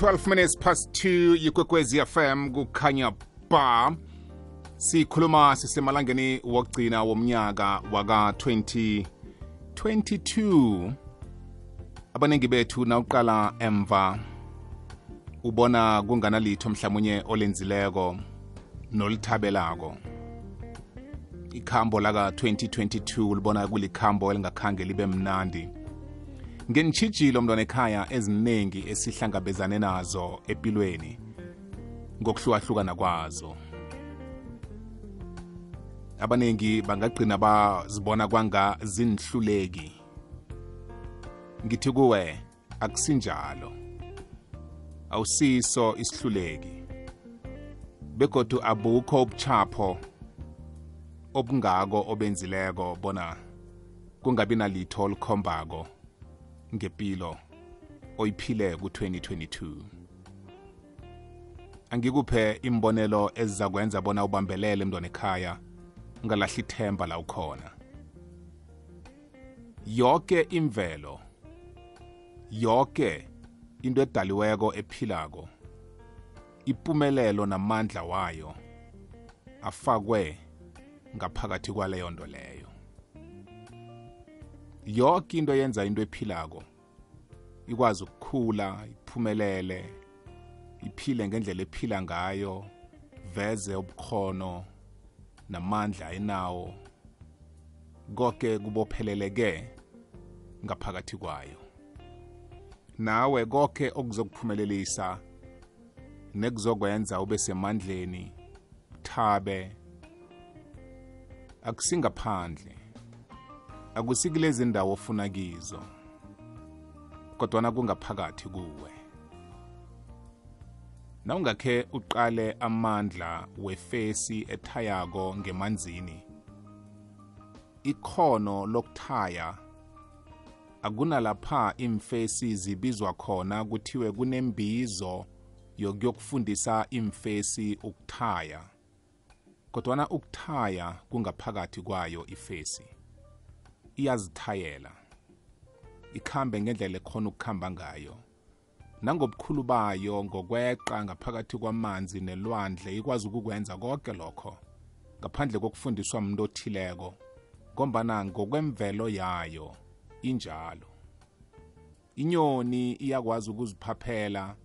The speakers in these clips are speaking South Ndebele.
12 minutes past 2 yikwekwezi fm kukhanya ba sikhuluma sisemalangeni wokugcina womnyaka waka-2022 abaningi bethu nawuqala emva ubona kunganalitho mhlawumunye olenzileko nolithabelako ikhambo laka-2022 libona kulikhambo elingakhange libe mnandi ngenitshijilo mntwana ekhaya eziningi esihlangabezane nazo empilweni ngokuhlukahlukana kwazo abaningi bangagcina bazibona kwanga zinhluleki ngithi kuwe akusinjalo awusiso isihluleki begodu abukho ubuchapho obungako obenzileko bona kungabi nalitho olukhombako ngempilo oyiphile ku-2022 angikuphe imbonelo ezizakwenza bona ubambelele mntwana ekhaya ungalahli ithemba la ukhona yoke imvelo yoke into edaliweko ephilako ipumelelo namandla wayo afakwe ngaphakathi kwaleyo nto leyo yoke into yenza into ephilako ikwazi ukukhula iphumelele iphile ngendlela ephila ngayo veze ubukhono namandla ayinawo konke kubopheleleke ngaphakathi kwayo nawe konke okuzokuphumelelisa nekuzokwenza ube semandleni thabe akusingaphandle akusikulezi ndawo ofuna kizo kodwana kungaphakathi kuwe nawungakhe uqale amandla wefesi ethayako ngemanzini ikhono lokuthaya akunalapha imfesi zibizwa khona kuthiwe kunembizo yokuyokufundisa imfesi ukuthaya kodwana ukuthaya kungaphakathi kwayo ifesi iyazithayela ikhambe ngendlela ekhona ukukhamba ngayo nangobukhulu bayo ngokweqa ngaphakathi kwamanzi nelwandle ikwazi ukukwenza konke lokho ngaphandle kokufundiswa muntu othileko ngombana ngokwemvelo yayo injalo inyoni iyakwazi ukuziphaphela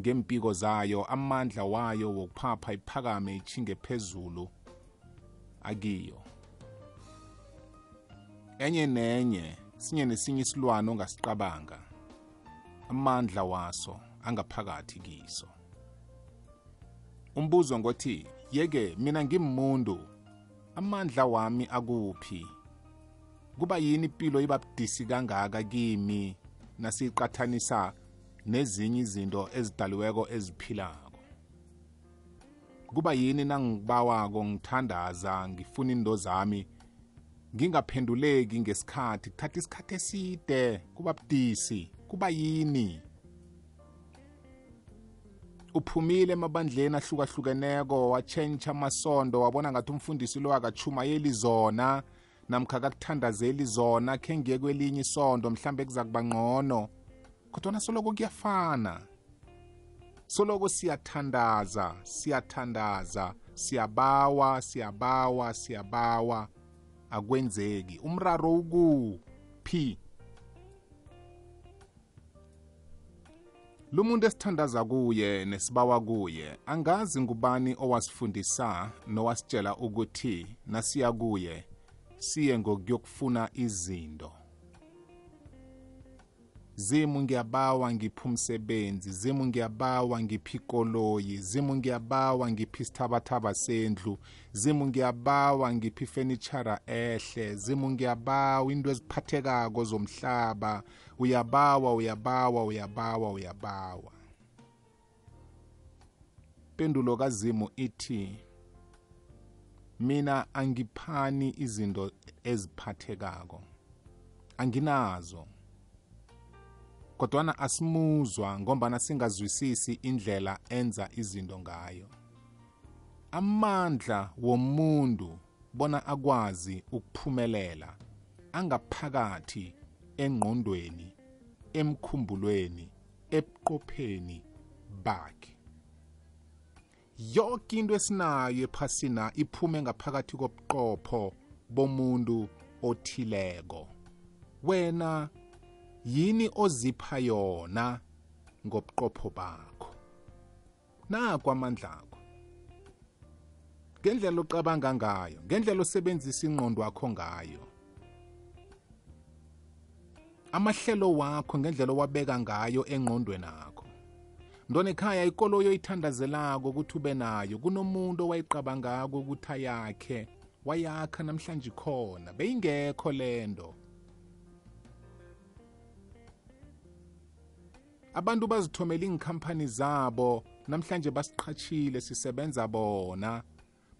ngempiko zayo amandla wayo wokuphapha iphakame ichinge phezulu akiyo enye nenye sinye nesinye isilwane ongasiqabanga amandla waso angaphakathi kiso umbuzo ngothi yeke mina ngimuntu amandla wami akuphi kuba yini impilo iba budisi kangaka kimi nasiyiqathanisa nezinye izinto ezidaliweko eziphilako kuba yini nangibawako ngithandaza ngifuna into zami ngingaphenduleki ngesikhathi kuthatha isikhathi eside kuba budisi kuba yini uphumile emabandleni ahlukahlukeneko watshentsha amasondo wabona ngathi umfundisi lo akachumayeli zona namkha kakuthandazeli zona khe ngiye kwelinye isondo mhlambe kuza kuba ngcono kodwana soloko kuyafana soloko siyathandaza siyathandaza siyabawa siyabawa siyabawa akwenzeki umraro ukuphi lumuntu esithandaza kuye nesibawa kuye angazi ngubani owasifundisa nowasitshela ukuthi nasiya kuye siye ngokuyokufuna izinto zimu ngiyabawa ngiphi umsebenzi zimu ngiyabawa ngiphi ikoloyi zimu ngiyabawa ngiphi isithabathaba sendlu zimu ngiyabawa ngiphi ifenitshara ehle zimu ngiyabawa into eziphathekako zomhlaba uyabawa uyabawa uyabawa uyabawa pendulo kazimu ithi mina angiphani izinto eziphathekako anginazo kodwana asimuzwa ngombana singazwisisi indlela enza izinto ngayo amandla womuntu bona akwazi ukuphumelela angaphakathi engqondweni emkhumbulweni ebuqopheni bakhe yonke into esinayo ephasina iphume ngaphakathi kobuqopho bomuntu othileko wena yini ozipha yona ngobuqopho bakho naku amandlakho ngendlela ocabanga ngayo ngendlela osebenzisa ingqondo wakho ngayo amahlelo wakho ngendlela owabeka ngayo engqondweni akho ntwana ekhaya ikoloyi oyithandazelako ukuthi ube nayo kunomuntu owayiqabangako ukuthi ayakhe wayakha namhlanje khona beyingekho lento abantu bazithomela iinkhampani zabo namhlanje basiqhatshile sisebenza bona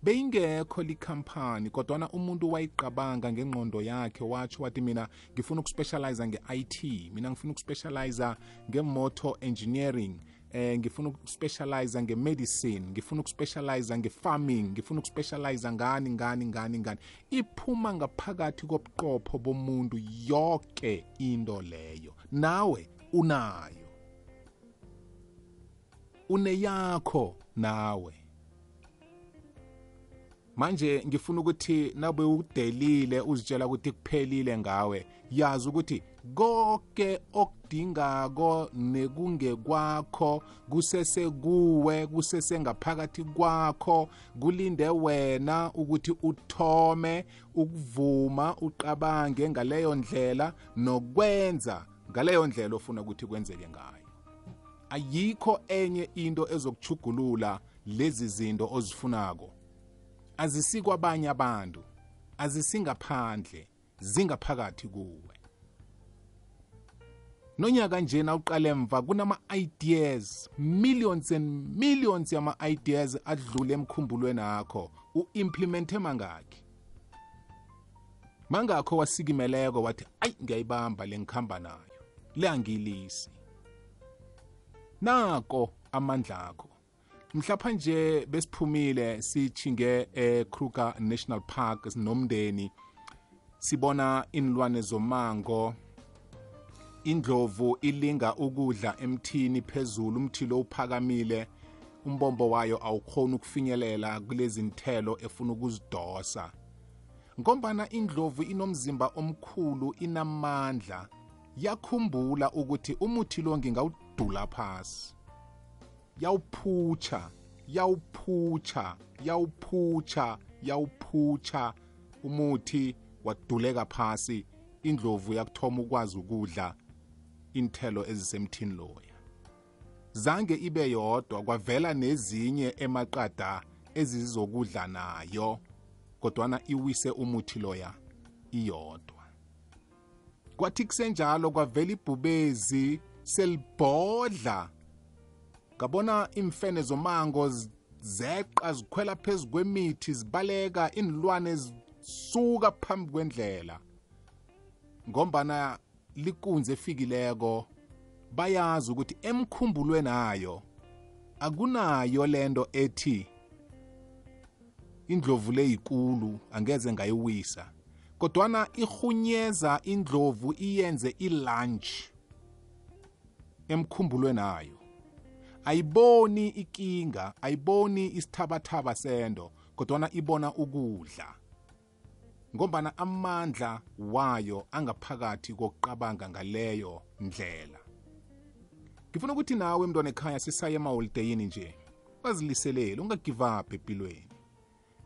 beyingekho likhampani kodwana umuntu wayiqabanga ngengqondo yakhe watsho wathi mina ngifuna ukuspecializa nge-it mina ngifuna ukuspecializa nge-motor engineering eh ngifuna ukuspecialize ngemedicine ngifuna ukuspecialize ngefarming ngifuna ukuspecialize ngani ngani ngani ngani iphuma ngaphakathi kobuqopho bomuntu yonke into leyo nawe unayo uneyakho nawe manje ngifuna ukuthi nabe udelile uzitshela ukuthi kuphelile ngawe yazi ukuthi konke okudingako nekungekwakho kusese kuwe kusese ngaphakathi kwakho kulinde wena ukuthi uthome ukuvuma uqabange ngaleyo ndlela nokwenza ngaleyo ndlela ofuna ukuthi kwenzeke ngayo ayikho enye into ezokuchugulula lezi zinto ozifunako azisikwabanye abantu azisingaphandle zingaphakathi kuwe nonyaka nje nawuqale emva kunama-ideas millions and millions yama-ideas adlule emkhumbulweni akho u-implemente mangakhi mangakho wasikimeleko wathi ayi ngiyayibamba le ngikhamba nayo le angilisi nako amandla akho mhlapha nje besiphumile sithinge e-kruger national park sinomndeni sibona inilwane zomango indlovu ilinga ukudla emthini phezulu umthi lo uphakamile umbombo wayo awukhoni ukufinyelela kulezi nthelo efuna ukuzidosa ngombana indlovu inomzimba omkhulu inamandla yakhumbula ukuthi umuthi lo ngingawudula phasi yawuphutsha yawuphutsha yawuphutsha yawuphutsha umuthi waduleka phasi indlovu yakuthoma ukwazi ukudla inthelo ezisemthini loya zange ibe yodwa kwavela nezinye emaqada ezizokudla nayo kodwana iwise umuthi loya iyodwa kwathi kusenjalo kwavela ibhubezi selibhodla ngabona iimfene zomango zeqa zikhwela phezu kwemithi zibaleka iinlwane zisuka phambi kwendlela ngombana likunzi efikileko bayazi ukuthi emkhumbulweni ayo akunayo lento ethi indlovu le yikulu angeze ngayiwisa kodwana irhunyeza indlovu iyenze ilunch emkhumbulweni ayo ayiboni ikinga ayiboni isithabathaba sento kodwana ibona ukudla ngombana amandla wayo angaphakathi kokucabanga ngaleyo ndlela ngifuna ukuthi nawe mntwana ekhaya sisaye emaholideyini nje ungaziliseleli ungagivabhi empilweni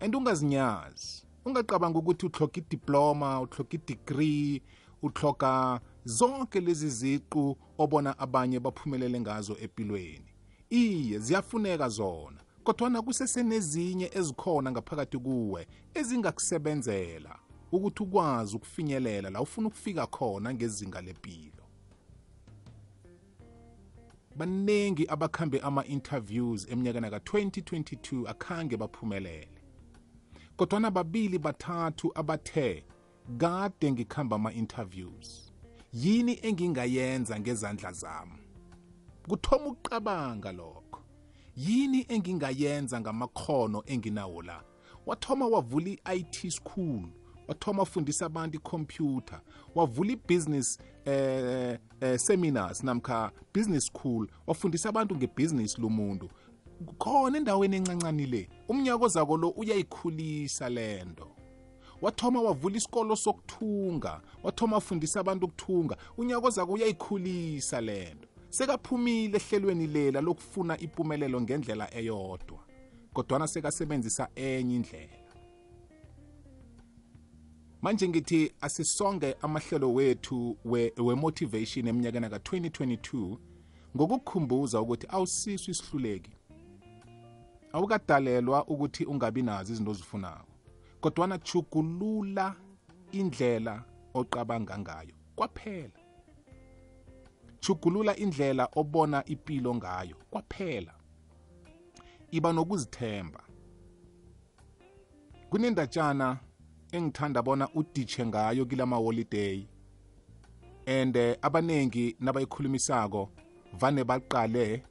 and ungazinyazi ungacabanga ukuthi utlhoga idiploma utlhoga idegree utlhoga zonke lezi ziqu obona abanye baphumelele ngazo empilweni iye ziyafuneka zona kodwana kusesenezinye ezikhona ngaphakathi kuwe ezingakusebenzela ukuthi ukwazi ukufinyelela la ufuna ukufika khona ngezinga lempilo baningi abakhambe ama-interviews eminyakeni ka-2022 akhange baphumelele kodwana babili bathathu abathe kade ngikhamba ama-interviews yini engingayenza ngezandla zami kuthoma ukuqabanga lokho yini engingayenza ngamakhono enginawo la wathoma wavula i-it school wathoma afundisa abantu ikhompyutha wavula i-business eh, eh, seminars namkha business school wafundisa abantu ngebhizinisi lomuntu khona endaweni encancane le umnyaka ozako lo uyayikhulisa lento wathoma wavula isikolo sokuthunga wathoma afundisa abantu ukuthunga unyaka ozako uyayikhulisa le nto sekaphumile ehlelweni lela lokufuna impumelelo ngendlela eyodwa kodwana sekasebenzisa enye indlela manje ngithi asisonge amahlelo wethu we-motivation we eminyakeni ka-2022 ngokukhumbuza ukuthi awusiso isihluleki awukadalelwa ukuthi ungabi nazo izinto ozifunako kodwana chugulula indlela ocabanga ngayo kwaphela chugulula indlela obona ipilo ngayo kwaphela iba nokuzithemba kunendatshana engithanda bona uditshe ngayo kila maholideyi and eh, abaningi nabayikhulumisako vane baqale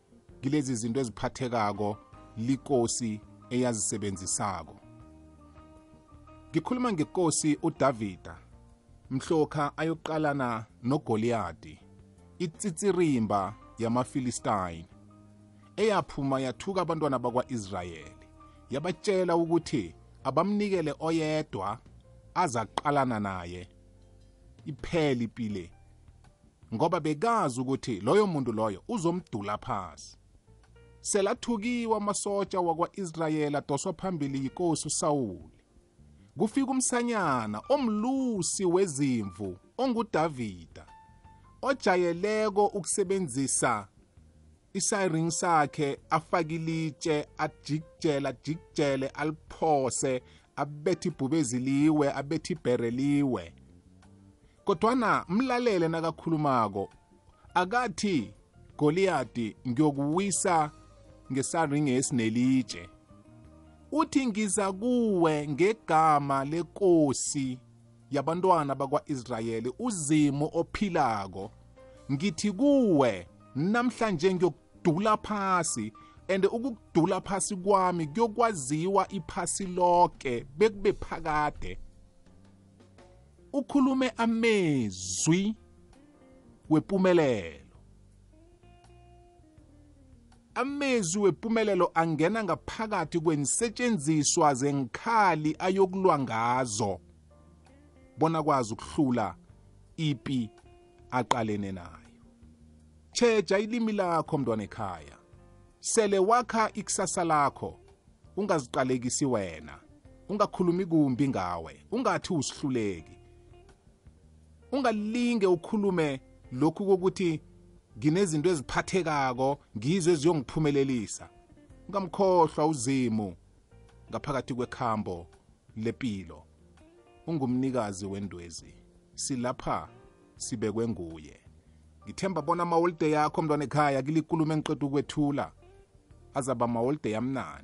kilezi zinto eziphathekako likosi eyazisebenzisako ngikhuluma ngekosi udavida mhloka ayoqalana nogoliyadi itsitsirimba yamafilistayini eyaphuma yathuka abantwana bakwa-israyeli yabatshela ukuthi abamnikele oyedwa azaqalana naye iphele ipile ngoba bekazi ukuthi loyo muntu loyo uzomdula phasi selathukiwa amasotja wakwa-israyeli adoswa phambili yikosi usawuli kufika umsanyana omlusi wezimvu ongudavida ojayeleko ukusebenzisa isiring sakhe afake ilitshe ajikjele ajikjele aliphose abethe ibhubeziliwe abethe ibhereliwe kodwana mlalele nakakhulumako akathi goliyadi ngiyokuwisa ngesaringe esinelitshe uthi ngiza kuwe ngegama lekosi yabantwana bakwa-israyeli uzimu ophilako ngithi kuwe namhlanje ngiyokudula phasi and ukukudula phasi kwami kuyokwaziwa iphasi loke bekube phakade ukhulume amezwi wepumelelo amezwi wepumelelo angena ngaphakathi kwenisetshenziswa zenkhali ayokulwa ngazo bona kwazi ukuhlula ipi aqalene nayo tsheja ilimi lakho mntwana ekhaya sele wakha ikusasa lakho ungaziqalekisi wena ungakhulumi kumbi ngawe ungathi usihluleki ungalinge ukhulume lokhu kokuthi nginezinto eziphathekako ngizo eziyongiphumelelisa ungamkhohlwa uzimu ngaphakathi kwekhambo lepilo ungumnikazi wendwezi silapha sibekwe nguye ngithemba bona amawolide yakho mntwana ekhaya kilikulume engiqeda ukwethula azaba amawolide yamnani